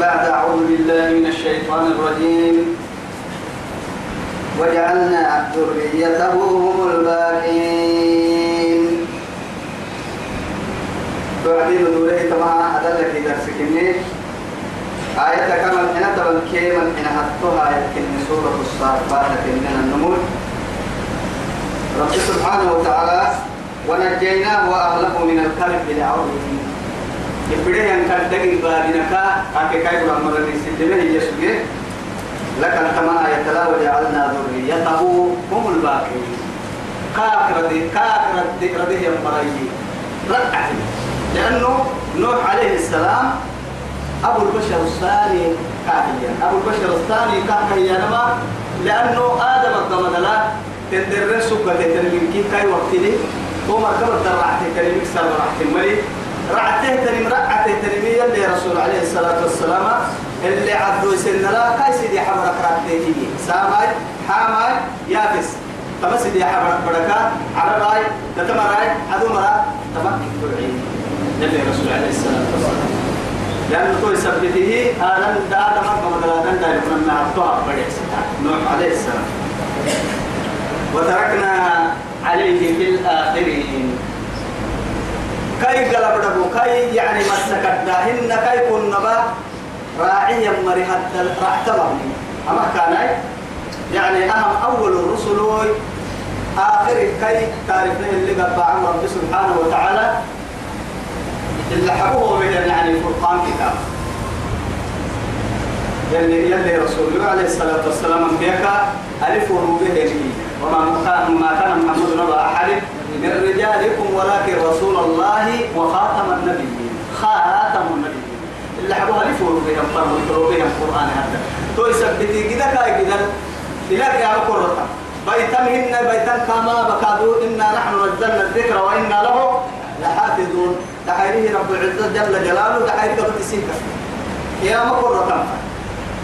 بعد أعوذ بالله من الشيطان الرجيم. وجعلنا ذريته هم الباقين بعدين دوري تما أدلك درسك إني آية كما الحين تبن كيما الحين حطوها يمكن سورة الصافات من النمور رب سبحانه وتعالى ونجيناه وأهله من الكرب العظيم يبدأ أن كان دقيق بابنك أكي كاي بلا مرة نسلمه يسوع لك كما يتلا وجعلنا ذريته هم الباقين. كاكرة دي كاكرة دي رده يمبري رقعه لأنه نوح عليه السلام أبو البشر الثاني كاهيا. أبو البشر الثاني كاهيا نما لأنه آدم الضمد لا تندرن سكة تنمين كي كاي وقتلي هو مركب الدرعة تنمين كسر رعته مري. رعته تنم رعته تنمي اللي رسول عليه الصلاة والسلام اللي عبدو سن لا كاي سيدي حبرك رعته سامي حامي يابس. تما سيدي حبرك بركة عرباي تتمراي عدو مرا تمكن اللي رسول عليه الصلاة والسلام. لأنه تو يثبته آلان دا ما كما دا دا دا من نعطوها بدي نوح عليه السلام. وتركنا عليه في الآخرين. كاي قلب دبو كاي يعني مسكت داهن كاي كن نبا راعيا مري حتى راعتبهم أما كان يعني أهم أول الرسل آخر كاي تعرفنا اللي قد عن رب سبحانه وتعالى؟ اللي حبوه من يعني الفرقان كتاب. يلي يلي رسول الله عليه الصلاة والسلام أنبياء ألف به وما كان محمد نبأ أحد. من رجالكم ولكن رسول الله وخاتم النبيين. خاتم النبيين. اللي حبوه ألف بهم فرموا بهم القرآن هذا. تو يثبتي كذا كاي كذا إلى يا بكرة بيتمهن بيتم كما بكادوا إنا نحن نزلنا الذكر وإنا له لحافظون. تحيره رب العزة جل جلاله تحيره السنة يا مكر رقم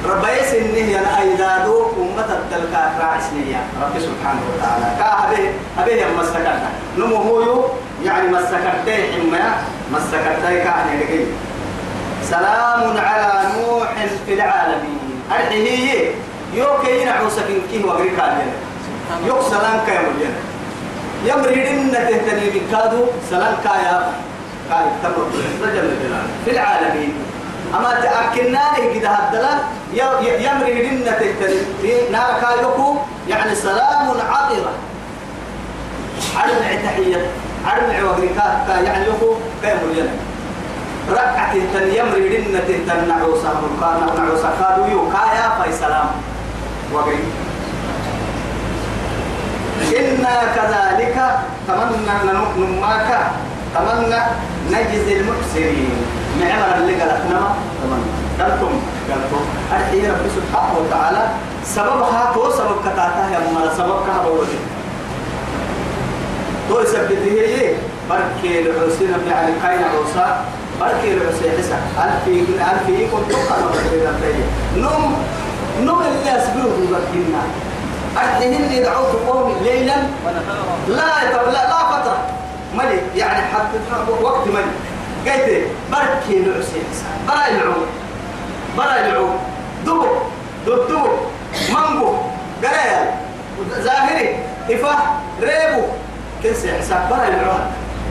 رب يسنه يا أيدادو أمة التلقى راعسنية رب سبحانه وتعالى. كأبيه أبيه مسكرنا نمو هو يعني مسكرتي حما مسكرتي كأني لقي سلام على نوح في العالمين. أرحيه يوكي ينعوسك كيه وغريكا يوك سلام كيمو الجنة يمرين تهتني بكادو سلام كايا كاي تمر في العالمين. أما تأكلناني كده هدلا يمرين تهتني نار كايوكو يعني سلام عطرة. عرب تحية عرب وغريكا يعني يوكو كيم الجنة ركعة تهتن يمرين تهتن نعوسا ملقانا نعوسا كادو يو كايا فاي سلام. وغريكا إنا كذلك تمنى نماك. تمنى نجزي المحسنين. معمر اللي قالتنا تمنى. قالتم قالتم أرحي رب سبحانه وتعالى سببها تو سبب كتاتا يا مالا سبب كهبوتي تو يثبته هي. بركي العسين يعني كاين عوسا بركي العسين حسا ألفي ألفي كنت تقال نوم نوم اللي أسبوه بركينا أدهن يدعوك قومي ليلا. لا لا لا فترة. ملي يعني حتى وقت ملي قلت بركي العسي برا العود برا العود دبو دب دبو مانجو قرية ظاهري إفا ريبو. كنسي حساب برا العود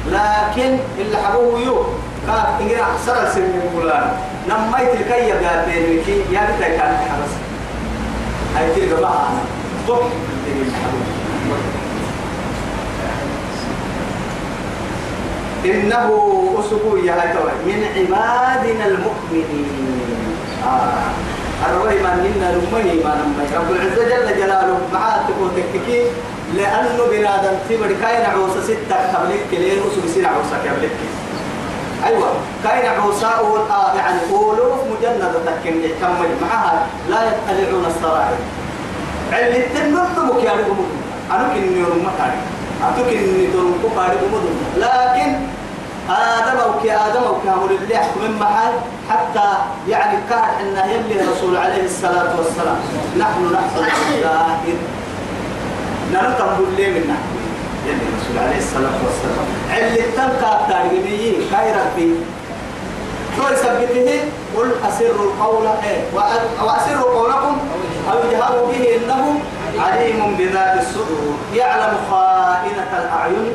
لكن اللي حبوه يو. كان إنجرا سر السن فلان. نميت الكيب يا بينك. يا بيتك كانت حرس هاي تلقى بقى طب إنه أسبوع يا من عبادنا المؤمنين. آه. الروي من منا ما نمني رب العزة جل جلاله معاه تكون تككي لأنه بنادم تبر كاين عوسى ستة قبلك لين أسبوع سين عوسى قبلك أيوة. كاين عوسى آه يعني أولوف مجندة تكن كمل معها لا يطلعون السرائر علي تنمك يا رب أنا كني يوم تاري أتوك إني تروم كفاري بمدن لكن آدم أو كي آدم أو كامل اللي من محل حتى يعني كان إن يلي رسول عليه الصلاة والسلام. نحن نحصل ظاهر نرتم باللي منا يلي رسول عليه الصلاة والسلام. علي تلقى تاريخي كاي ربي؟ تو يثبته؟ قل أسروا القول إيه وأسروا قولكم أو اجهروا به إنه عليم بذات الصدور. يعلم خائنة الأعين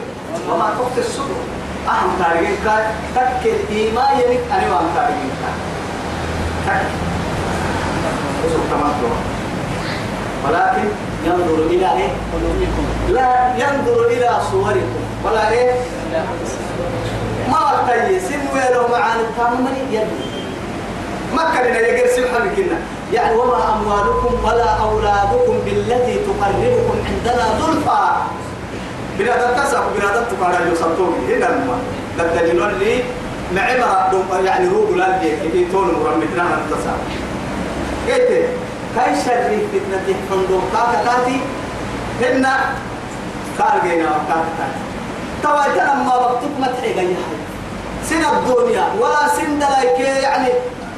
وما تخفي الصدور. أهم تاريخ تك الإيمان يلك أنا وأهم تاريخ تك ولكن ينظر إلى إيه؟ لا ينظر إلى صوركم ولا إيه؟ ما وقتي سن ويلو معاني التامن يلي ما كان يجر سبحانه كنا يعني وما أموالكم ولا أولادكم بالتي تقربكم عندنا ظلفا بنادم تسعى بنادم تقارن يوصلتوه هنا الماء للدليل اللي معمر يعني روح لا بيك يتون مرمتنا نتصاب كيف كاي شر فتنة فندق كاكا كاتي هنا خارجينا وكاكا كاتي تواجنا ما وقتك ما تحيق أي حاجة سن الدنيا ولا سن دلايك يعني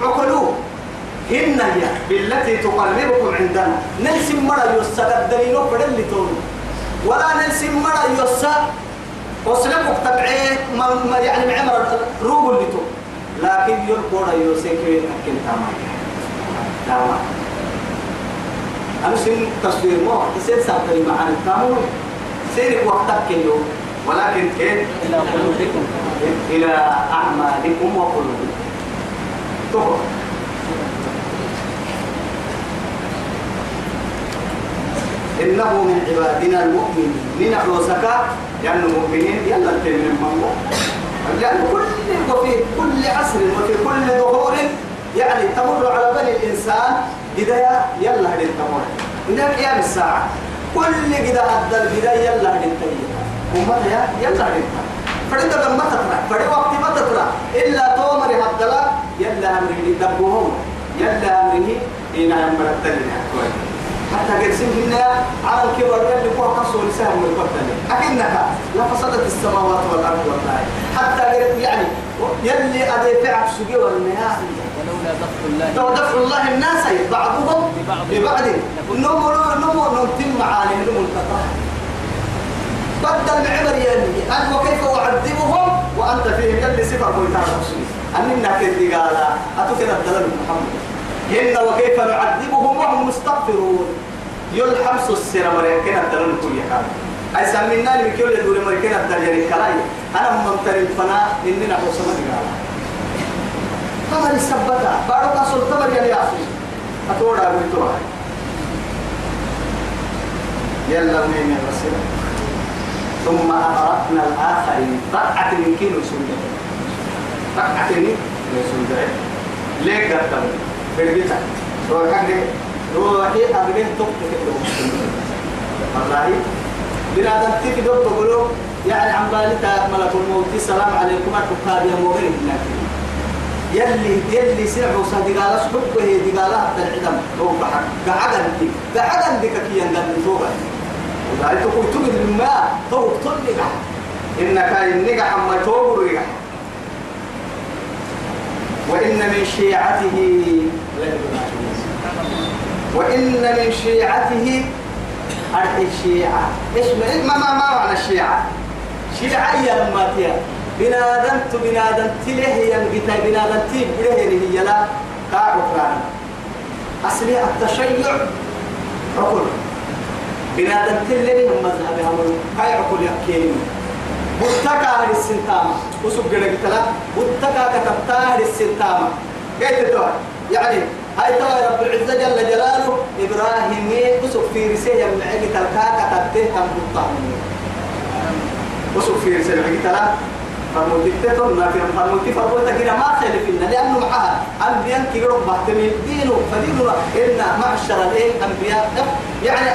عقلوه هن هي بالتي تقربكم عندنا نلسم مرة يوسا الدليل بدل تون ولا نلسم مرة يوسا وسلمك تبعيه ما يعني معمر روب اللي تو. لكن يرقون يوسك أكل تمام تمام أنا سن تصوير مو. سن سافر معنا تمام سيرك وقتك اليوم ولكن كيف؟ إلى قلوبكم. إلى أعمالكم وقلوبكم. تقول إنه من عبادنا المؤمنين. من عوسك يعني المؤمنين يلا من الله. لأن كل وفي كل عصر وفي كل ظهور يعني تمر على بني الإنسان بداية يلا هدي تمر من قيام الساعة. كل قدا أدى البداية يلا هدي تمر ومتى يلا هدي فرد لما تطلع. فرد وقت ما تطلع. إلا تومر هدلا يلا أمره دبوهم يلا أمره إن أمر الدنيا حتى قرسين هنا على الكبر اللي فوق قصوا لسهم من القتل أكنك لفسدت السماوات والأرض والله حتى يعني يلي أدي تعب سجي والمياه ولولا دفع الله لو دفع الله الناس بعضهم ببعض. نمو نمو نمتم معاني نمو القطع بدل معبر يلي أنت وكيف أعذبهم وأنت فيهم يلي صفر بويتان أننا كنت قال أتوكل الدلال محمد. إن وكيف نعذبهم وهم مستغفرون. يلحمس السر مريكنا الدلال كل حال. أي سمينا لي كل دول مريكنا الدلال كلاي. أنا من ترى فنا إننا حسنا قال. تمر السبتة. بارك أصل تمر يلي أصل أتورا بيتوا يلا مين الرسول ثم أغرقنا الآخرين. طاعة من كيلو سنة طاعة من سنة ليه قدموا؟ برجيتا روحك روحي أبغى تقتل والله بنادم تيجي دوب تقولوا يعني عم بالتا ملك الموت السلام عليكم أتوقع يا مغرب يلي يلي سمعوا صديقالا سحب هي دقالا حتى العدم روح بحق قعدن ديك قعدن ديك كي يندم فوق وقال تقول تقول الماء توك تلقى إنك إنك عم توبر رجع وإن من شيعته وإن من شيعته الشيعة. إيش ما ما ما معنى الشيعة؟ شيعة يا لما تيا بنادم تو بنادم تله ينقطع بنادم تي بره هي لا. كاعكران أصلي التشيع. عقل. بنادم تله هم مذهب هم كاي عقل يحكيني بتكا السنتامة وسوق جرى قتلا بتكا كتبتاه السنتامة كيف تتوه يعني هاي ترى رب العزة جل جلاله إبراهيم وسوق في رسالة من عقل تلكا كتبته كم بطاني وسوق في رسالة من عقل فرموتيتون ما في فرموتي فرموتا كده ما خلف لنا لأنه معها أنبياء كي يروح بحتمي دينه فدينه إن معشر الإيه؟ أنبياء. يعني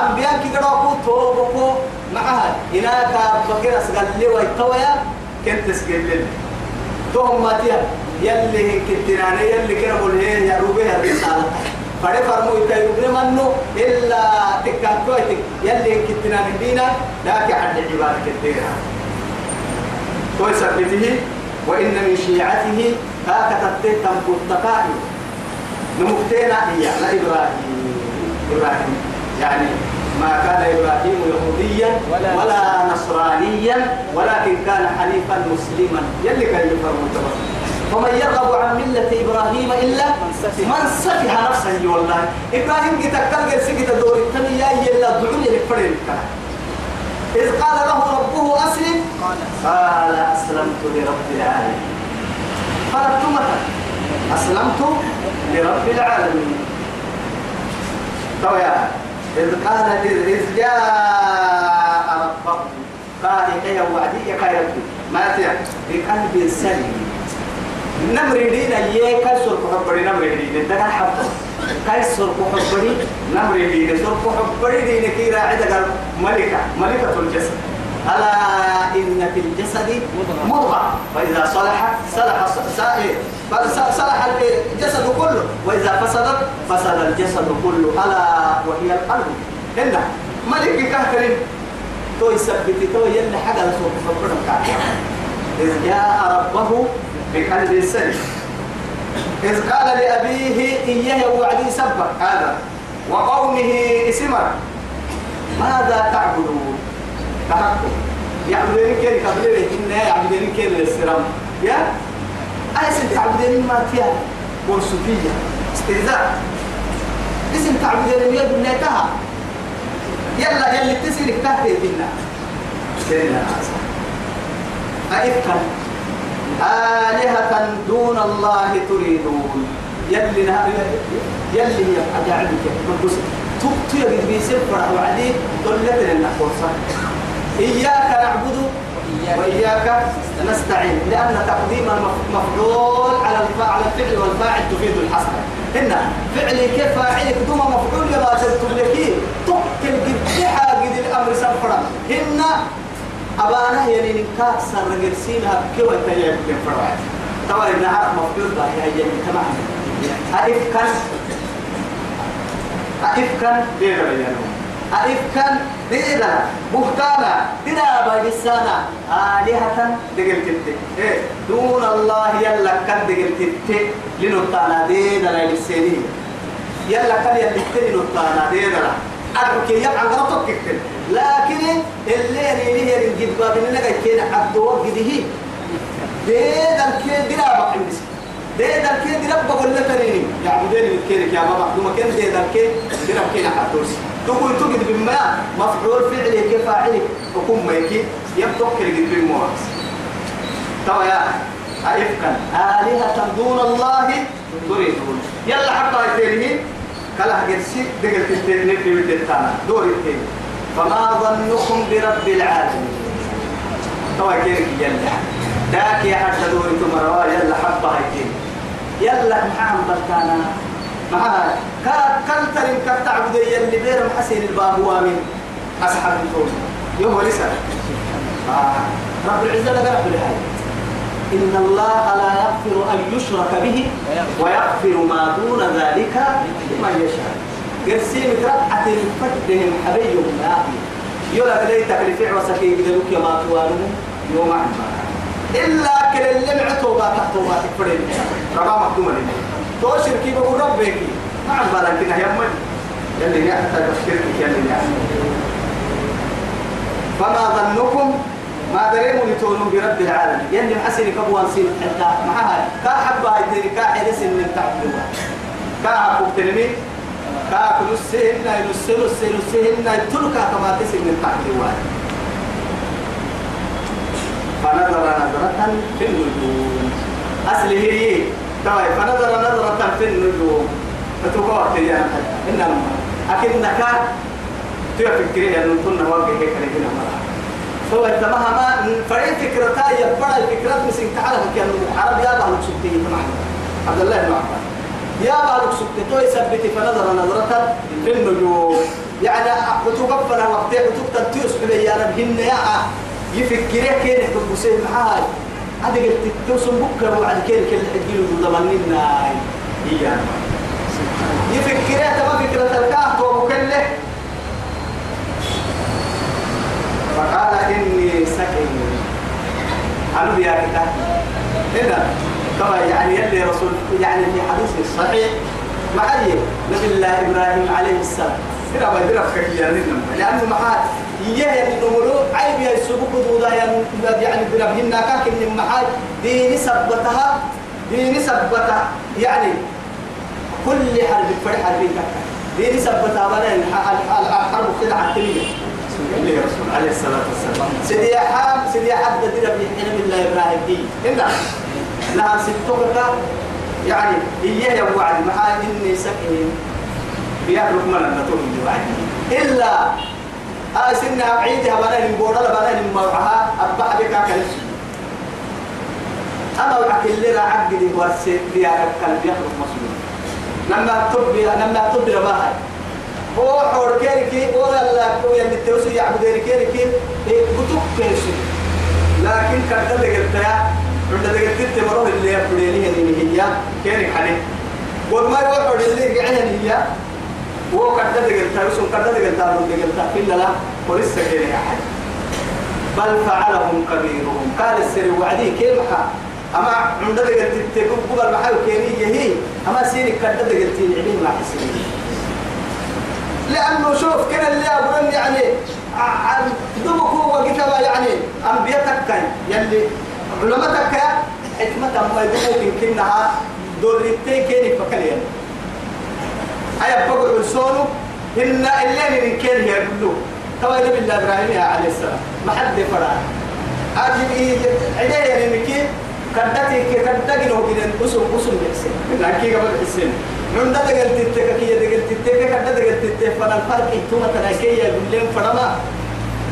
أنبياء كي يروحوا توبكوا معها. هناك بكرة سقال لي ويتويا كنت سقال لي توهم ما تيا يلي كنتنا يلي كنا ملهي يا روبي الرسالة فدي فرمو يتيبني منو إلا تكاكويتك يلي كنتنا ندينا لكن عد عبادة كثيرة ويثبته وإن من شيعته هكذا تنبو التقائم. نمكتين هي على إبراهيم. إبراهيم يعني ما كان إبراهيم يهوديا ولا, نصرانيا ولكن كان حنيفا مسلما. يلي كان يفرمون ومن يرغب عن ملة إبراهيم إلا من سفه نفسه والله. إبراهيم قد تكتل سكت دور التنيا يلا دعوني لفرين إذ قال له ربه أسلم. قال. أسلمت لرب العالمين. فرقت متى؟ أسلمت لرب العالمين. طويا إذ قال إذ جاء ربه قال إيه وعدي يا ما تيا؟ بقلب سليم. نمري دينا يه كسر كحبري نمري دينا ده كان حبه كسر كحبري نمري دينا سر كحبري دينا كي راعدة ملكة ملكة الجسد. ألا إن في الجسد مضغة. فإذا صلح صلح سائر صلح الجسد كله. وإذا فسدت فسد الجسد كله. ألا وهي القلب هنا ملك كهكرين تو يثبت تو يلي حاجة لسوق فبرنا إذ جاء ربه بقلب سليم. إذ قال لأبيه إياه وعدي سبك هذا وقومه إسمر. ماذا تعبدون؟ تحكم يعبدون كيف؟ قبل إن يعبدون كيف؟ للسرام يا تعبدون ما فيها ورسوفية استهزاء. اسم تعبدون يا بنيتها. يلا يلي تسيرك تحت الدنيا سيدنا أئفكا آلهة دون الله تريدون. يلي نهار يلي هي أجعلك تبتي يجد بيسر فرح وعدي دلتنا النحوصة إياك نعبد وإياك نستعين لأن تقديم المفعول على الفعل والفاعل تفيد الحصر. هنا فعلي كيف فاعلك دوما مفعول لما تبتم لك تقتل قد حاجد الأمر سفرا هنا أبانا يعني نكاك سر رجلسينها كيف تيجي في فرعات طبعا إنها مفعول بها هي يعني تمام. أئف كان أئف كان أئف كان دير بهتانا دينا باجسانا آلهة دقل تت إيه دون الله يلا كان دقل تت لنطانا دينا للسيني. يلا كان يلا تت لنطانا دينا أدرك يبقى غلطك كتير لكن اللي يريني يرين جد باب إننا كينا عبد وقده. ديد الكيد دينا بقى عندس ديد الكيد دينا بقول لك تريني. يعبدين الكيد يا بابا دوما كان ديد الكيد دينا كينا حدوس تقول تجد بما مفعول فعلي كيف فاعلك حكم ميكي يبتوك كل جد بالمواس طبعا يا أئفكا آلهة دون الله. تريدون يلا حتى يتيني. كلا هجرسي دقل تتين نبي بتتانا دور التين فما ظنكم برب العالمين؟ توا كيرك يلا. داك يا حتى دور تمروا يلا حبة هيتين يلا محام بلتانا معها كل ترم كتعبد يلي بير محسين الباب وامن أصحاب الفول يوم لسه آه. رب العزة لا يغفر لهذا. إن الله لا يغفر أن يشرك به ويغفر ما دون ذلك لمن يشاء. قرسيم ربعة فتهم حبيهم يا أخي يولا كده تكلفع وسكي قدلوك يا ما توانو يوم عما إلا كل اللي معتوبة تحتوبة تكفرين. ربا مقدومة لنا. تو شركي بقول ربك ما عم بالك كده يا من يلي يحتاج الشرك يلي فما ظنكم ما دريموا لتونوا برب العالمين. يعني محسن كبوان سين حتى معها كا حبا يدري كا حدث من تعبدوا كا حبوا تنمي كا كنسهن ينسلوا سينسهن تلقى كما تسن من تعبدوا فنظر نظرة في النجوم أصله هي طيب فنظر نظرة في النجوم. فتوقعت يا إنما أكنك تفكرين أن كنا واقع هيك لكن مرة. هو تمام ما فريق فكرتا يبقى الفكرات مسين تعالى كان عرب يا بعض سبتي عبد الله بن عباس. يا بعض سبتي تو يثبت فنظر نظرة في النجوم. يعني وتوقفنا وقت وتقتل تيوس يا رب هن يا يفكر كيف تبصين معاي هذا قلت توصل بكرة وعد كيف كل حجيل ضمننا هي يفكر تما فكرة الكهف ومكله فقال إني سكن. أنا بيا كتاب هنا طبعا يعني يلي رسول يعني في حديث صحيح. معي. نبي الله إبراهيم عليه السلام. هنا ما يدرك يعني لأنه معاه إياه اللي نمرو. عيب يا سبوك دودا يعني بنبهنا كاك من محاي. ديني سبتها. دين ثبت يعني كل حرب فرح حرب دين ثبت أبدا الحرب خدعة تلك اللي رسول عليه الصلاة والسلام. سيدي حام سيدي حد درب يحين بالله إبراهيم. دي إلا لها ستوكتا يعني إياه يا وعد معاه إني سكين بيأكلك من النتوم بعد إلا أسنها بعيدها بنا نبورا بنا نمرها أبا بك كنس أنا وعك اللي راعد دي ورسي ديارك قلبي يخلق مسلم لما تبي لما تبي رباها هو حور كيركي ولا لا كوي اللي توسي يعبد كيركي بتوك كيسي لكن كذا دقيقة عند دقيقة تمرون اللي يبديني هذه هي كيرك حدي وما يوحد اللي يعني هي هو كذا دقيقة يوسف كذا دقيقة دقيقة في لا ولسه كيرك حد بل فعلهم كبيرهم قال السر وعدي كيف أما عند دقيقة تقول قبل محل كيري هي أما سيرك كذا دقيقة العلم ما حسين لأنه شوف كده اللي أبرم يعني دبك هو كتابة يعني أنبيتك يلي علمتك حكمة ما يدبك يمكنها دورتي كيني فكليا أي بقول السونو إن اللي من كين هي كله توا يدب الله إبراهيم عليه السلام. ما حد فرع أجل إيه عديه يعني مكين كدتي كدتي لو كده أسم أسم من أكيد قبل حسن من ده دقل تتك كي دقل تتك كده دقل تتك. فانا الفرق ثم تناكي يقولون فرما.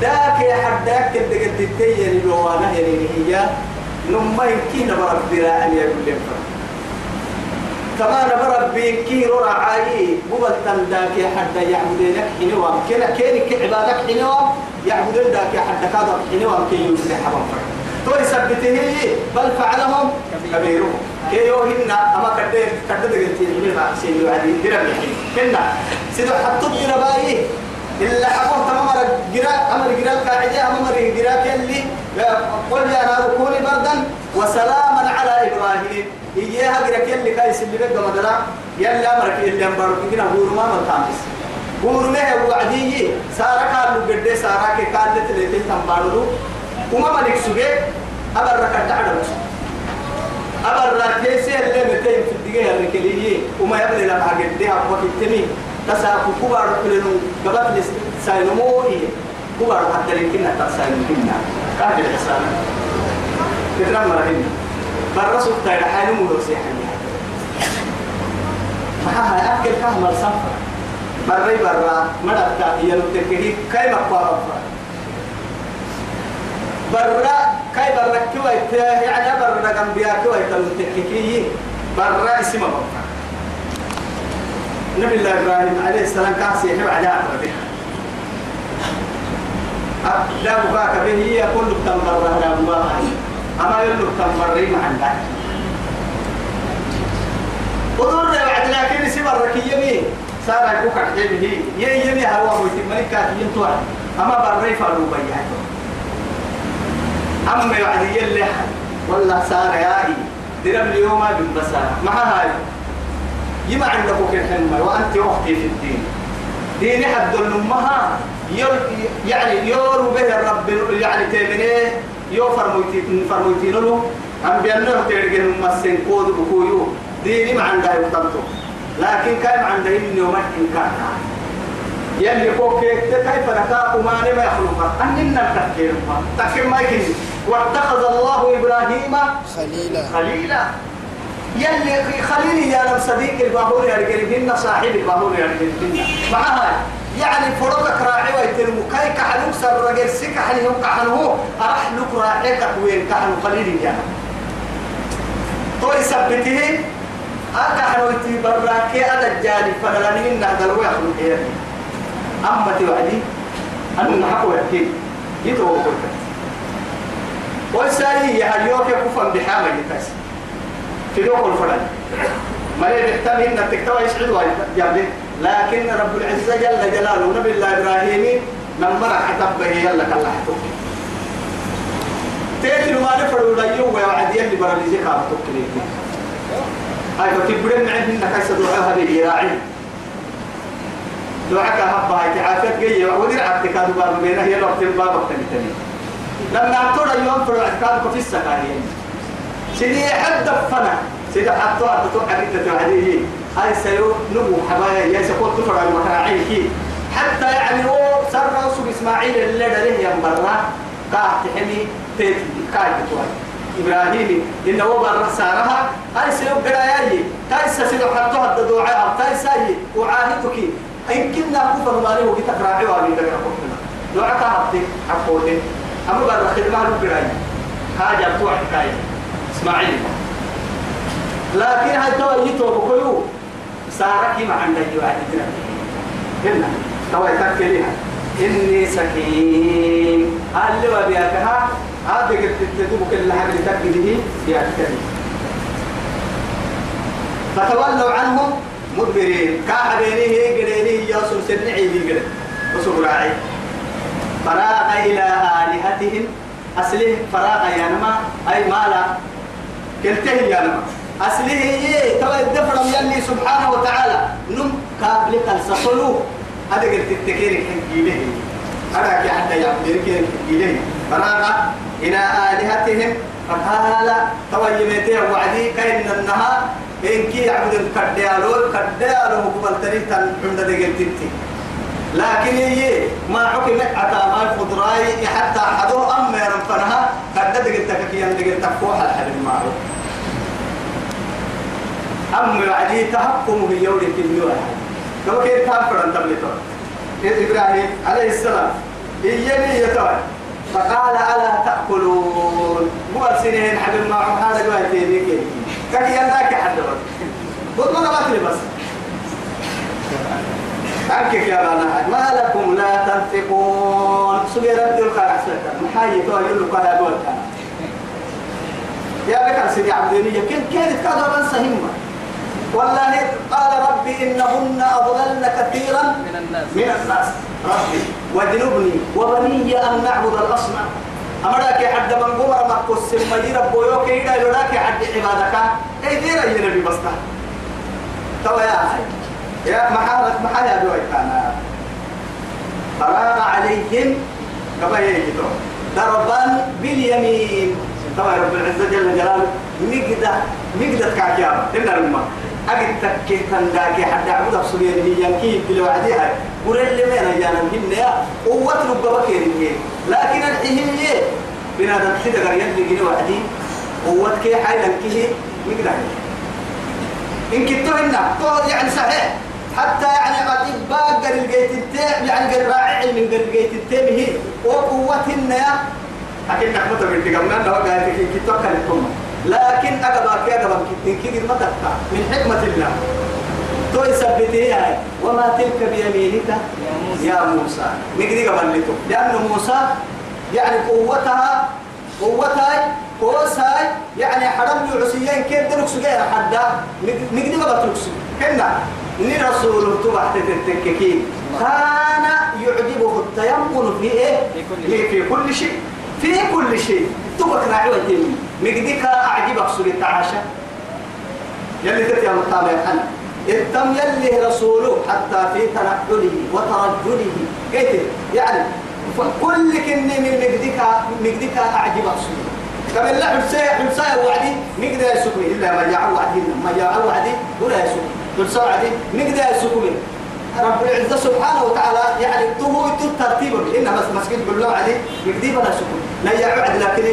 ذاك يا حداك دقل تتك يعني لو أنا يعني هي. نما يمكن برب دراء أن يقولون فرما. كما نبرب بكي رورا عاي قبل تنداك يا حدا يعبدينك حنوام. كنا كينك عبادك حنوام يعبدون داك يا حدا كذا حنوام كي يوسف حبا فرما تولي سبته بل فعلهم كبيرهم. كيوهن أما كده كده دقيقتي من ما سيدي وعدي درب كنا سيدو حطوا درباي إلا حقوق تمام جرا أمر جرا القاعدة أمر جرا كلي. قل يا نار كوني بردا وسلاما على إبراهيم. إياها جرا كلي كايس اللي بقى مدرا يلا أمرك اللي أمبارك كنا بور ما ملتامس بور ما هو وعدي سارة كارلو قد سارة كارلت اللي تنبارلو وما ملك سجى أمر ركعت عدم أبر كيسي اللي متين في الدقيقة الركلية وما يبني لها حاجة دي أبوك التمي تساكو كبار كلنو قبل ساينمو إيه كبار حتى لكنا تساينمو كافي الحسان تترمى لهن برسو تايد حالي مولو سيحني محاها أكل كهمل سفر بري برا مدتا يلو تكهي كيما قوارا برا كاي برا كويت يعني برا كم بيا كويت المتككي برا اسمه برا نبي الله إبراهيم عليه السلام كاسي يحب عداء ربه لا بكاك به هي كل تنبر لا الله أما يلو تنبر ما عندك وضر بعد لكن اسم الركية مين صار يكوك حبيبه يي يمي هوا مويت ملكات ينتوع أما برا يفعلوا بيعته أما يعني يلي ولا صار ياهي درب اليوم بالبصارة مع هاي يما عندك الحلمة وأنت أختي في الدين. ديني حد الأمها يعني يور به الرب يعني تيمنيه يو فرمويتين فرمويتين له أم بيانه تيرجن مسين كود بكويو ديني ما عندها يقتلته لكن كان عندها إني وما إنكار يلي فوق كيف نكا وما ما يخلقها أننا التفكير تفكير ما يكني واتخذ الله إبراهيم خليلا خليلا يلي خليلي يا لم صديق الباهور يا رجال صاحب الباهور يا رجال معها يعني فرضك راعي ويتلمو. كاي كحلوك سر رجل سك حليهم كحلو أرح لك راعي كحوين كحلو خليلي يا تو يثبته أكحلو تي براكي أدا الجانب فلاني من هذا الوحي يخلق أما توعدي أنا نحكو يحكي. يتوقع قلت وسائي يهيوك يكفن بحامة يتاس. في دوق الفرد ما يحتمل إن تكتوى يسعد جابلي لكن رب العزة جل جلاله نبي الله إبراهيم من مرح حتبه يلا كلا حتوك تيتل ما نفروا ليو ويوعد يلي برا اللي زي كابتوك ليك. هاي فتبرن عندنا كيس دعاها باليراعي دعاك هبا هاي تعافيت جاية ودير عبدك هذا باب بينه هي الوقت الباب وقت التاني لما اعترى يوم فرع اعتقادك في السكاهين. سيدي حد فنا سيدا حتى أتتو حديثة توعديه هاي نبو حبايا يا تفرع المكراعين حتى يعني هو سر إسماعيل اللي دليه ينبرنا قاعد تحمي تيتي قاعد توعد إبراهيم إنه هو برا سارها. هاي سيو قرايا تايسا سيدو حتى هددو عيها تايسا وعاهدك كنا كفر مالي وقت تقراعي وابي دقنا كفرنا دعاك هبتي حقوتي أما برا خدمة له قرايا حاجة بتوع حكاية إسماعيل. لكن هاي توا يتوب كيو سارك ما عندك واحد هنا. توا يتكلها إني سكين. هل لو بياكها. هذا قلت تدوب كل حاجة تكده كريم فتولوا عنهم مدبرين. قرينه يا سلسل عيدي قرين وسر راعي فراغ إلى آلهتهم. أصله فراغ يا نما. أي مالا. كلته يا نما. أصله إيه؟ توا الدفر يلي سبحانه وتعالى. نم قابل السصلو هذا قلت التكير هذا كي حتى يعبدين كي حقيله فراغ إلى آلهتهم. فقال توا يميته وعدي كأن النهار. إن كي يعبد الكرديالو الكرديالو مقبل تريد عند دقيقتين لكن هي ما حكم أتى ما الخضراء حتى حدو أم يرفنها قد دقيقتك كي يندقيق تفوح الحد المعروف أم العدي تحكم في يوم في النور لو كيف تفر أن تبلغ إبراهيم عليه السلام؟ إيني يتوى. فقال ألا تأكلون؟ مو سنين حبيب معهم هذا جواه تيني كاكي ينداك حد قلت ما قبطني بس. أنكك يا بنا ما لكم لا تنفقون. سبي ربي الخير أحسنك محايي تو يقول لك هذا قول يا بكر سيدي عبدينية كن كانت كذا من سهمة والله قال ربي إنهن أضللن كثيرا من الناس. من الناس. ربي واجنبني وبني أن نعبد الأصنام. أمرك حد من قمر مكوس سمي ربو يوكي إذا يراك حد عبادك. أي دير أي نبي بستا يا أخي يا محارة محايا بويتانا فراغ عليهم كما يجدون ضربا باليمين. طبعا رب العزة جل جلاله مقدة مقدة كعكيابة إن الماء أجد تكيه تنداكي حتى عبد أبصرين هي ينكي بلو عديها قرر لي مين أجانا هنا قوة رب بكير لكن الحين هي بنادم حدا قريب لقينا وعدي. قوة كي حيلا كيه مقدة إن كنتو هنا يعني صحيح. حتى يعني قد باقر الجيت التام يعني قد راعي من قد الجيت التام هي. وقوتهن يا أكيد نحمد من تقمنا لو قالت كي كتوكل الكم لكن أقبل كي أقبل كتن كي ما تقطع. من حكمة الله. تو يثبتها وما تلك بيمينك يا موسى. نقدر قبل لكم لأن موسى يعني قوتها قوتها قوسها يعني حرم العسيين كيف درك سجير حدا نقدر قبل تركسو كنا إن رسول تبع تتككين كان يعجبه التيمم في إيه؟ في كل شيء. في كل شيء. تبك راعي وتيمي مقديك أعجبك سوري التعاشى. يلي تتيا مطابع حنا التم يلي رسوله حتى في تنحله وترجله. قلت يعني كل كني من مقديك مقديك أعجبك سوري كما لا حسايا حسايا وعدي مقدر يسكني إلا ما جاء وعدي ما جاء وعدي ولا يسكني حسايا وعدي مقدر يسكني رب العزة سبحانه وتعالى يعني تو الترتيب إن بس مسجد بالله عليه مقدي بلا لا يعد لكن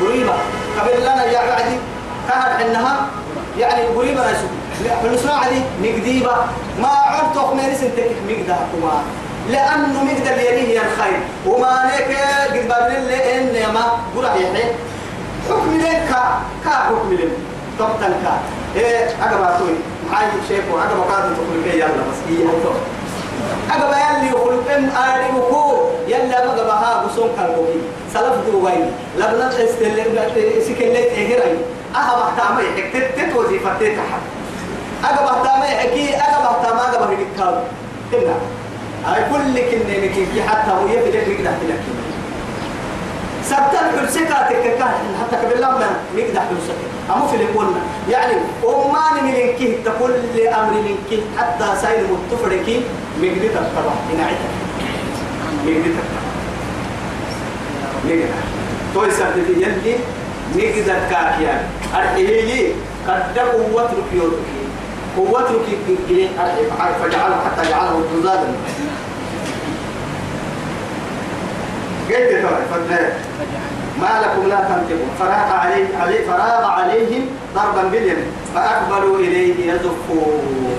قريبة. قبل لنا يا عدي كهر إنها يعني قريبة سكون فلسنا عدي مقديبة. ما عرفت أخميري سنتك مقدها كما. لأنه مقدر يليه الخير. وما نيك قد بابن اللي إن ما. قرأ يحيي حكم لك كا. حكم لك طبطا كا. إيه أقبع توي معي شيخ وأقبع قادم كي يلا بس هاي تو أقبع يلي يقول إن أريبكو. يلا مقبع ها بسون كالبوكي. سلف دوغاي لبنا استلم سكلت إهراي. أها بحتامي حكتت تت وظيفة تتحب أقبع تامي حكي أقبع تاما أقبع هكذا كنا هاي كل كنا نكي حتى هو يفيدك نقدر تلك سبتن حلسكاتك كان حتى قبل لما نقدر حلسك أما في الكون يعني أمان من إنك تقول لأمر منك حتى سائل متفرك مقدر تتبع. إنعتك مقدر تتبع. مقدر توي سبتي يلي مقدر كافيا أرحيه قد قوتك يوتك قوتك فجعله حتى جعله جزادا قلت ترى ما لكم لا تنطقون فراغ عليه عليه فراغ عليهم ضربا باليمين فاقبلوا اليه يزفون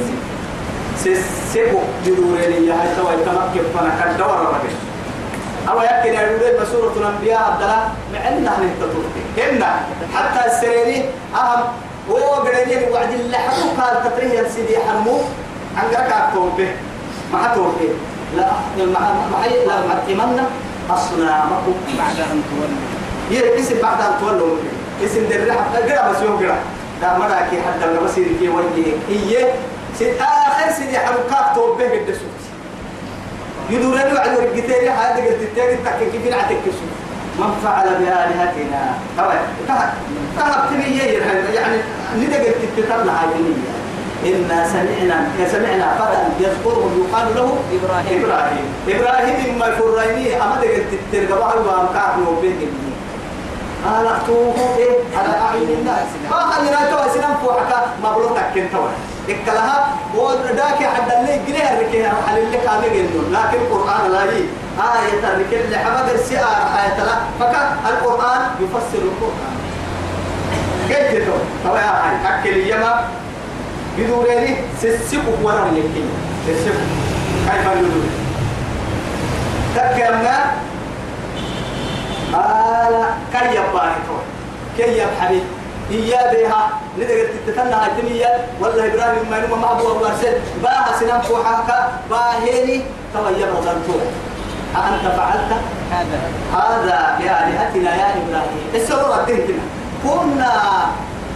سيسيبوا بدورين يا هاي توا يتمكن فانا كان دور الرجل أو يمكن أن يقول سورة الأنبياء عبد الله معنا هن هنا حتى السريري أهم هو قرينين وعد الله قال تطريه سيدي حمو عن قرقع به ما به لا ما ما لا معتمنا أصنامكم بعد أن تولوا. يا اسم بعد أن تولوا. اسم درح قرأ بس يوم قرأ. دا مراكي حتى لما بصير كي وجهه هي سيد آخر سيدي حركات توبه قد سوت يدور له على الجتير هذا قلت التاني تك كيف نعتك من فعل بآلهتنا. طبعا تهب تنية يعني ندق تتطلع هاي إنا سمعنا سمعنا فتى يذكرهم يقال له إبراهيم. إبراهيم. إبراهيم ما يفريني أما دقت تترقى وهم كافر وبين قال أتوه إيه؟ على أعين الناس. ما خلينا توا سنم فوحك. مبلوطك كنت إكلها وداك حد اللي جريه ركيه على اللي كان يقول لكن القرآن لا يي آية الركية اللي حمد السئة آية لا فكا القرآن يفسر القرآن. قلت له طبعا هاي أكل يما بدوريني سسكوا ورا اليكين سسكوا كيف يدور تكلمنا قال كي يبارك كي يبحبي إيا بها. ندقت تتنى هاي والله إبراهيم ما نما معبو الله سد باها سنام فوحاك باهيني. تويب وزنتوه أنت فعلت؟ هذا. هذا لآلهتنا يا إبراهيم. السورة الدين كنا؟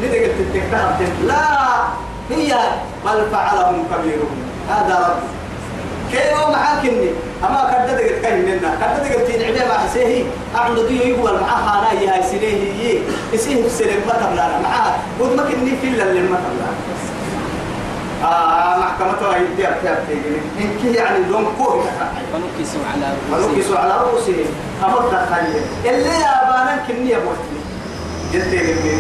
ندقت تتكتها لا. هي بل فعلهم كبيرهم. هذا رب كيف معاك إني. أما كرد دقت كاين منا دقت تين عبيه ما حسيه أعمل ديو يقول معها أنا يا سنيه يي. يسيه بسلم ما تبلانا معها قد ما كني في اللي ما تبلانا آه محكمة هاي دي أبتي إنك يعني دون كوه. ونكسوا على رؤوسهم. ونكسوا على رؤوسهم. أمر تخلي اللي يا بانا كني أبوتني جدي قلبي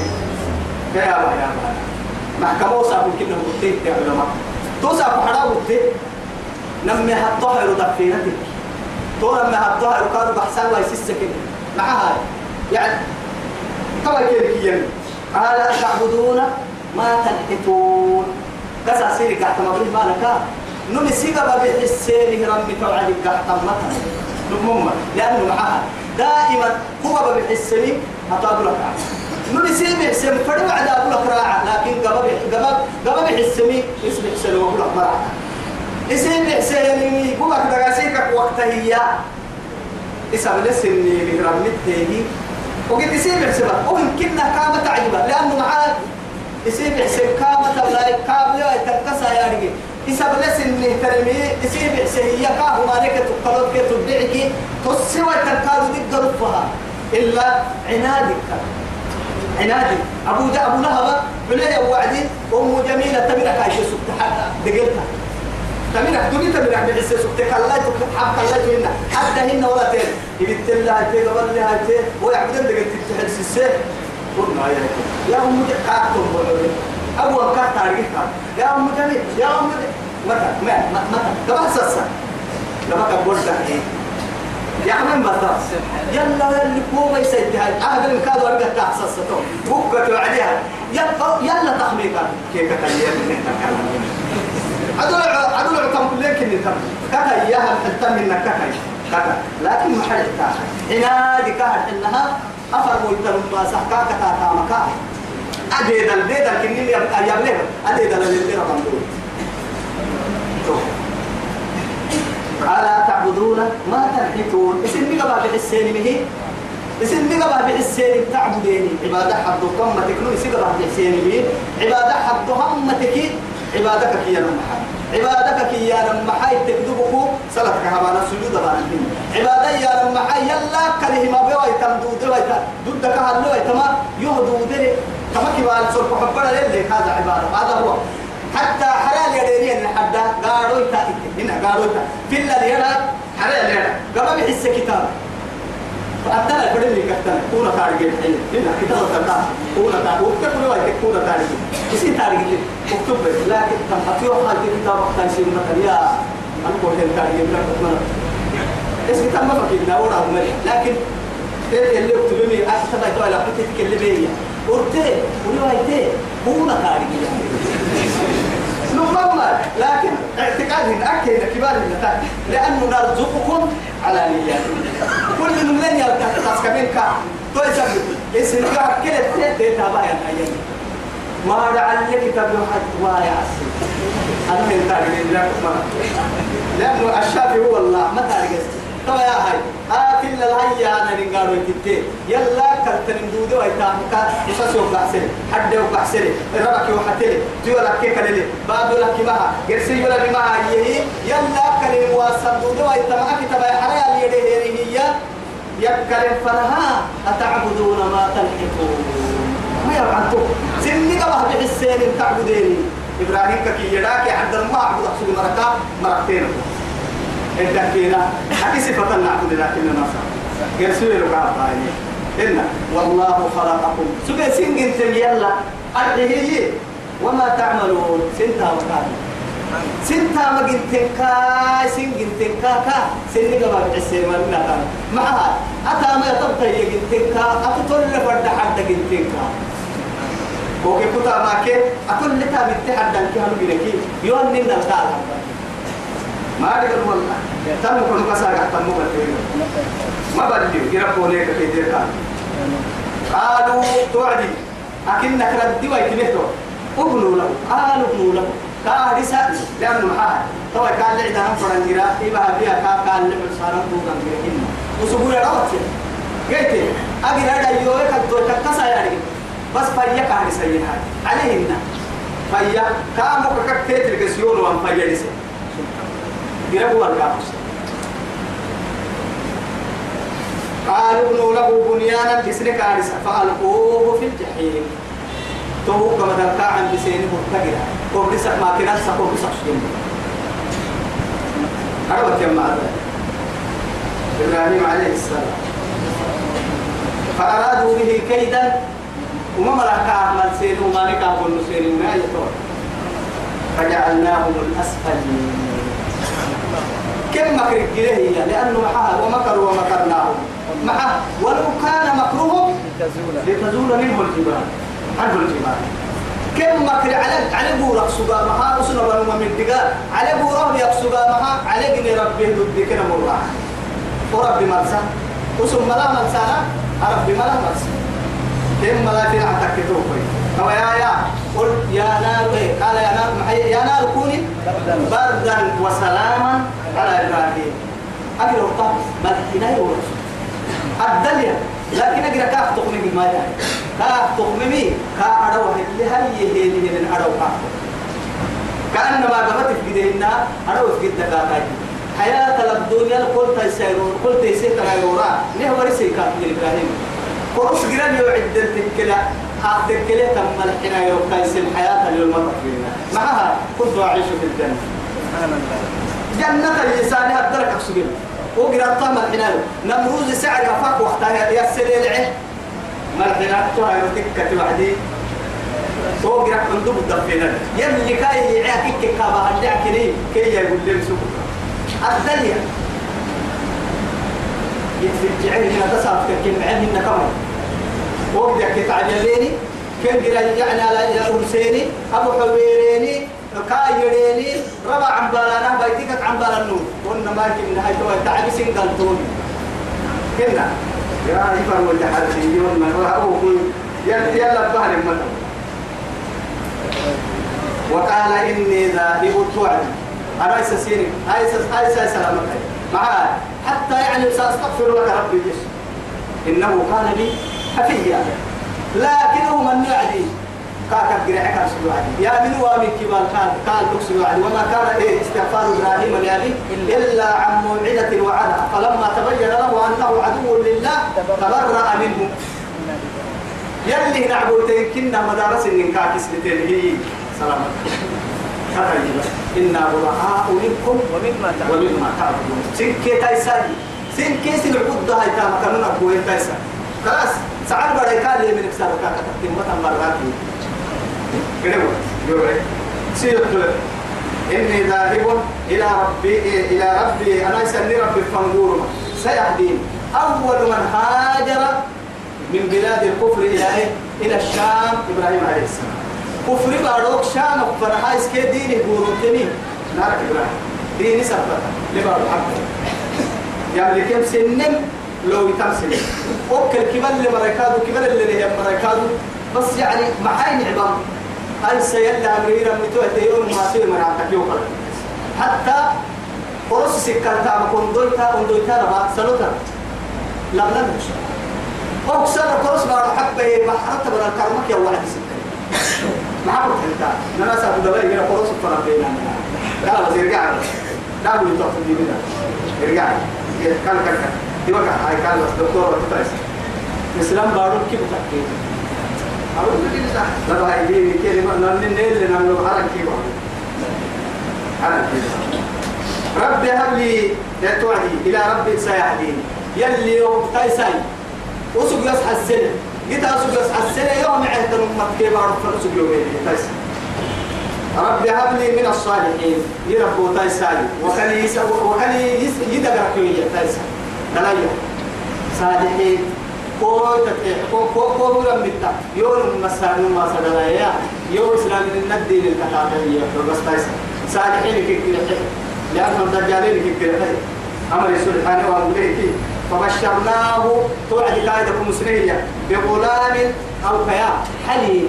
يا با يا با محكمة وصابوا كنا بوتي يا علماء توصابوا حدا بوتي نمي هالطهر ودفينتك تو لما هالطهر وكانوا بحسن الله يسسك. معها. يعني طبعا كيف يمي قال أتعبدون ما تنحتون. كسا سيري قاعد تمرين مالك. نمي سيقا بحسيني رمي توعدي قاعد تمتها نمم. لأنه معها. دائما هو بحسني أطاب لك. نمي سيبي حسن فرد وعد أبو لك راعة لكن قبل قبل قبل بحسني اسم حسن وأبو لك مراعة اسم حسني هو كذا سيكك وقتها هي اسم لسني بهرمته وقلت يصير بحسبها ويمكننا كامة عجبة لأنه معاه يصير بحسب كامة ولا كامة تنقصها يا رجل يسب لس إنه ترمي يصير بحسب هي كاه ما لك تقلد كي تبدعك تسوى تنقاد ضد رفها إلا عنادك عنادي أبو جا أبو لهب عليه وعدي أم جميلة تمرك عايشة سبت دقلتها تمرك دوني تمرك بحس سبت كلا حب كلا هنا حتى هنا ولا تين. يقلت لها هاي قبل لها هاي ويعبدن دقلت تحدث السيف قلنا يا يا أم كاتم أول كات تاريخها يا أم جميل يا أم متى؟ ما متى قبل سسا لما كان بقول يا عم بطل يلا يلا هو ما يسد هاي. أهل المكاد ورقة تحسس تو بكة وعليها يلا يلا تخميكا كيف كتير عدول عدول عتم كلين كني تم. كتا إياها التم إنك كتا كتا لكن ما حد عنادي كهر إنها أفر ويتم ما سحكا كتا تامكا أديد الديد الكنين أيام له أديد الديد ربندو ألا تعبدون ما تنحتون؟ اسم ميقبا بحسين مهي اسم ميقبا بحسين تعبديني. عبادة حد قمة تكنو اسم ميقبا بحسين مهي عبادة حد همتك عبادك كي ينمحا عبادك كي ينمحا تكذبكو صلاتك هبانا سجود بانا عبادة يا نمحا يلا كره ما بيوا يتمدود ويتا. ضدك هلو يتما يهدو دري كما كبال سرق حبنا للي هذا عبادة. هذا هو. حتى حلال يديني حتى قالوا يتا هنا قالوا يتا في اللي يرى حلال يرى قبل بحس كتاب. فأتنا بدل كتنا كونا تارجع حين هنا كتاب تتا كونا تارجع وكتب ولا كونا تارجع إيش تارجع وكتب لكن تم أتيو حال كتاب تنسيب مثلا يا أنا كنت تارجع بلا كتنا إيش كتاب ما فكرنا ولا هم لكن إيه اللي يكتبني أكتب أتوا على كتب كلمة ورتي ولا هاي كونا تارجع نمما لكن اعتقادهم كبار النتاج لأنه نرزقكم على نياتكم. كل من لن يلقى تسكبين كا. تو يسمي اسم كا كده؟ تي تابع يا أيام ما لعلك تبلو حد وايا تاريخ لكم لأنه الشافعي هو الله ما تاريخ. طبعا يا هاي آكل الهيا أنا نقارو تتي يلا كرتن دودو أي تامكا يساسو بحسري حد بحسري ربك يو حتلي جو لك كللي بعد لك ما غرسي ولا بما هي يلا كلم واسم دودو أي تامكا كتابة حريا ليده هي يكلم فنها أتعبدون ما تنحتون ما يبعنتو سني قبه بحسين تعبديني. إبراهيم كي يداك عبد الله. عبد الله مركا. مرتين الدكينا حكي صفة نعبد لكن ما صار يرسل لك عطايا إن والله خلقكم سبي سنجن يلا أرحيه وما تعملون سنتا وكان سنتا ما جنتكا سن جنتكا كا سن قبل عسير ما لنا كان معها أتا ما تبقى جنتكا أتطول لفرد حد جنتكا وكي كتا ما كي أتول لتا بتحدى الكهن بنكي يوم ننا الكهن ما أدري والله تم كل كسر تم كل ما بدي يربوا لك كيدير كان. قالوا توعدي. أكنك ردي ويتمهتو ابنوا له قالوا ابنوا له. كارثة لأنه محال تو كان لعدا هم فرنجرا إبها فيها كا كان لعب صارم دوغان بيهن وسبوع روت قلت أجي هذا يوه كتو تكسا يعني بس فيا كارثة يها عليهن. فيا كامو ككتير الكسيون وأن فيا لسه. يربوا الكابوس قالوا ابنوا له بنيانا بسن كارثة فألقوه في الجحيم. تو كما تلقى عن بسين مرتقرة كوبرس ما كنا سكوبرس أشجن أروت يا معنا. إبراهيم عليه السلام. فأرادوا به كيدا. وما ملك أعمال سين وما نكا كل سين ما يطور فجعلناهم الأسفلين. كم مكر هي لأنه معها ومكروا ومكرناهم معه ولو كان مكرهم لتزول. منه الجبال عنه الجبال. كم مكر على على بورق سبا مها وسنا بنو من دقا على بورق يقصبا مها على جن ربه ضد كنا مرة. ورب مرسى. وسم ملا مرسانا رب ملا مرسى. كم ملا في عتك توفي أو يا يا قل يا نار إيه قال يا نار يا نار كوني بردا وسلاما على إبراهيم. أجل وقت مدحنا ورسول الدنيا لكن أجل كاف تقمي ما يعني كاف تقمي كا أروه اللي هي اللي هي أروه كاف. كأنما قبت في جدينا أروه في كاي حياة الدنيا قلت يسيرون قلت يسير تغيرورا نه ورسي كاف إبراهيم؟ قرص جيران يوعد التكلا هذا التكلا تم الحنا يوكايس الحياة اليوم تقريبا معها كنت أعيش في الجنة. جنة الإنسان هدرك أكسبين. وقرأ طعم الحنال نمروز سعر أفاق وقتها يسر العه. ما الحنال تها يرتك وحدي. وقرأ عندو بالدفينة يلي كاي يعاكك كابا هدعك كي كي يقول لهم سوق الدنيا. يتفجعين هنا تصاب كم معين هنا كمان. وقرأ كتعجليني كم قرأ يعني على أرسيني أبو حويريني كايريني ربع عن بالانا بيتك عن بالانو قلنا ما كنا هاي تو تعب سنغال توني كنا. يا يفر ولا حد يوم ما هو يلا يلا بحر المدى وقال إني ذاهب توعد أنا سيري هاي هاي سلامك معاه حتى يعني سأستغفر لك ربي جس إنه كان لي حفيا لكنه من يعدي كاكا أرسل وعدي يا من وامي كبال كان كان أرسل وعدي وما كان إيه استغفار إبراهيم لأبيه إلا. عن موعدة وعدها. فلما تبين له أنه عدو لله تبرأ منه. يلي نعبو تنكنا مدارس إن كاكس لتنهي سلام. إنا براء منكم ومما تعبدون. سين كيس العقود ده هاي تام كانوا نقول تايسا خلاص. ساعات بره قال لي من كسر كاكا تكتم مثلا مرات كده يوري سير إني ذاهب إلى ربي إلى ربي أنا سني ربي فانظور سيهدين۔ أول من هاجر من بلاد الكفر إلى إيه؟ إلى الشام إبراهيم عليه السلام۔ كفر باروك شام فرحا اسكي ديني بورتني نارك إبراهيم۔ ديني سبتا لبارو يعني كم سنم لو يتمسل وكل كبل اللي مريكادو كبل اللي هي مريكادو بس يعني معاي نعبام هل سيلا أمريرا متوه يوم ما سير من عندك يوم حتى قرص سكرتا مكون دويتا وندويتا ربا سلوتا. لا مش أكسر قرص بار حبه بحرت بر الكرمك يا واحد سكر. عبد إنت. أنا سافر دبي هنا قرص فرق بيننا لا بس يرجع. لا يطلع في دينا يرجع. كان كان كان. دي وقع هاي كان دكتور وتتعس الإسلام بارو كيف تحكي أقول لك لا لا هاي دي كلمة نن نيل نن حرك كيف حرك ربي هب لي يا توعدي إلى ربي سيهدين يلي يوم تايساي وسوق يصحى السنة جيت أسوق يصحى السنة يوم عهد المت كيف أعرف فنسوق يومين تايساي ربي هب لي من الصالحين يربو تايساي وخلي وخلي يس يدقر كوية تايساي دلايا صالحين. كو تتح كو كو كو رمتا يوم مسان ما سدلايا يوم إسلام الدين الكتابية بس تايساي صالحين كيف لأن الدجالين كثير أمر سبحانه وتعالى فبشرناه توعد قائدكم سنية بغلام أو كيا حليم.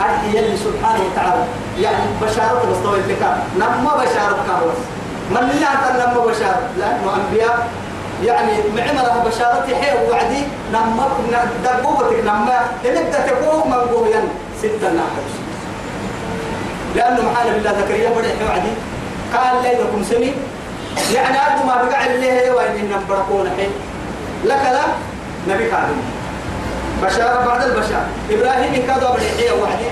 أرحي يلي سبحانه وتعالى. يعني بشارة مستوى الفكار نما بشارة كابوس. من أنت نما بشارة؟ لأنه أنبياء. يعني معمرة بشارة حي وعدي. نما دقوبتك نما نبدأ تقوم من قويا ستة ناحية لأنه محال بالله زكريا بدأ وعدي. قال لي لكم سمي. يعني أرض ما بقع اللي وين إن بركون حين لك لا نبي كاظم بشارة بعد البشار إبراهيم كذا بريحية وحدي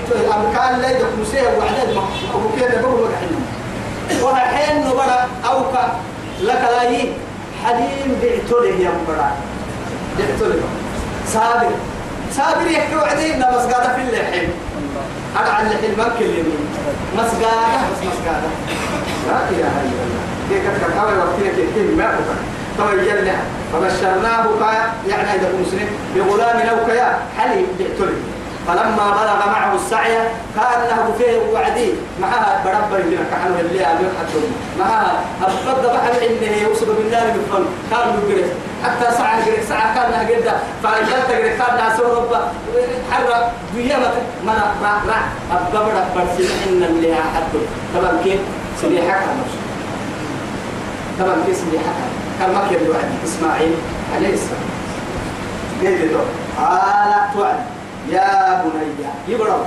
قال لي لكم سيه وعدد ما أبو كده بقول وقع وحين نبرا أو كا لك لا يي. حليم بعتله يا مبرا بعتله صابر. صابر يحكي وعدي نمس قاعدة في اللحم. أنا على اللحم ما كلمني مسقادة بس مسقادة لا إله إلا الله. كيف كتب كما وقتنا كيف ما أفكر يلا. فبشرناه يعني إذا مسلم بغلام أو كيا حلي بيعتلي فلما بلغ معه السعي كان له فيه وعدي. معها بربر لنا كحلو اللي أبي حتى معها أبدا بحر إنه يوصل بالله من فن كان يقرأ حتى ساعة قرأ ساعة كان قدة فأجلت قرأ كان لها سوى ربا. حرة بيامة منا را را أبدا بربر سنحن اللي حتى طبعا كيف؟ على نفسه. طبعا كيف سليحك كان ما كان وعد إسماعيل عليه السلام. قال توعد. يا بني يبرم.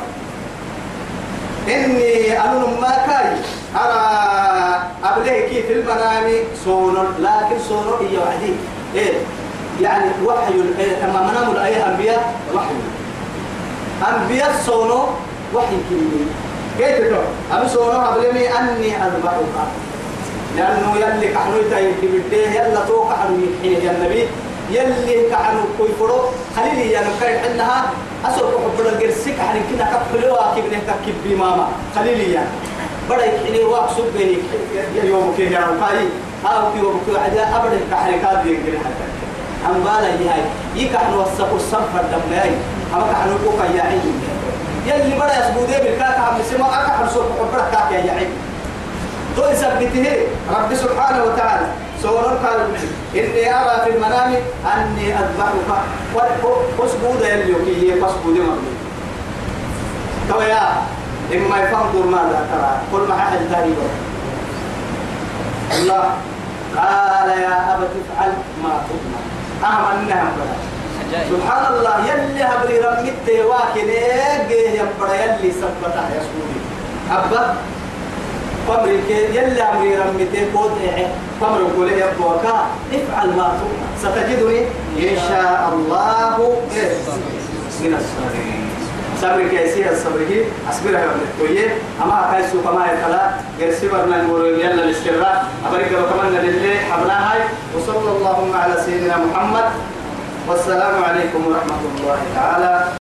إني أنا ما كاي. أرى أبليه كيف المنام صون لكن صون هي وعدي إيه؟ يعني وحي إيه أما منام الآية أنبياء وحي. أنبياء صونو وحي كلمة كيف تقول أبي صونو أبليه أني أذبحك. لأنه يلي كحنو يتايم كبيرته يلا توقع حنو يحين يا النبي. يلي كحنو كوي فرو. خليلي يا نكاي حنها أسوق حب الجرسك حن كنا كفلوا كيف نكتب بماما خليلي يا بدأ يحيني واقصد بيني. يوم كيه يا رقاي هاو كي وبكي عدا أبدا كحركات ينقل حتى. أم بالا يهاي. يكحنو وسقوا الصفر دمناي أما كحنو كوكا يا عين يلي بدأ يسبودي بالكاكا. عم يسمع أكحن صوت حب الكاكا يا عين تو يثبته. رب سبحانه وتعالى. سورة قال إني أرى في المنام أني أذبحك. واسجود يليوكي فاسجود مغلوب تو يا إما يفنظر ماذا ترى. كل ما حد تاريخ الله. قال يا أبت افعل ما تؤمر. أهم أنها سبحان الله يلي هبري رميت واكن إيه يبرا يلي سبتها يا سوري أبا قمر يلي أمري رمتي بود قمر يقول يا بوكا افعل ما تؤمر ستجدني إن شاء الله. من الصالحين صبر كيسي الصبره أصبرها يوم التوية. أما كيسو كما يتلا. يرسي برنا نور يلا الاستراء أبرك وكمان لله حبناها وصلى اللهم على سيدنا محمد. والسلام عليكم ورحمة الله تعالى.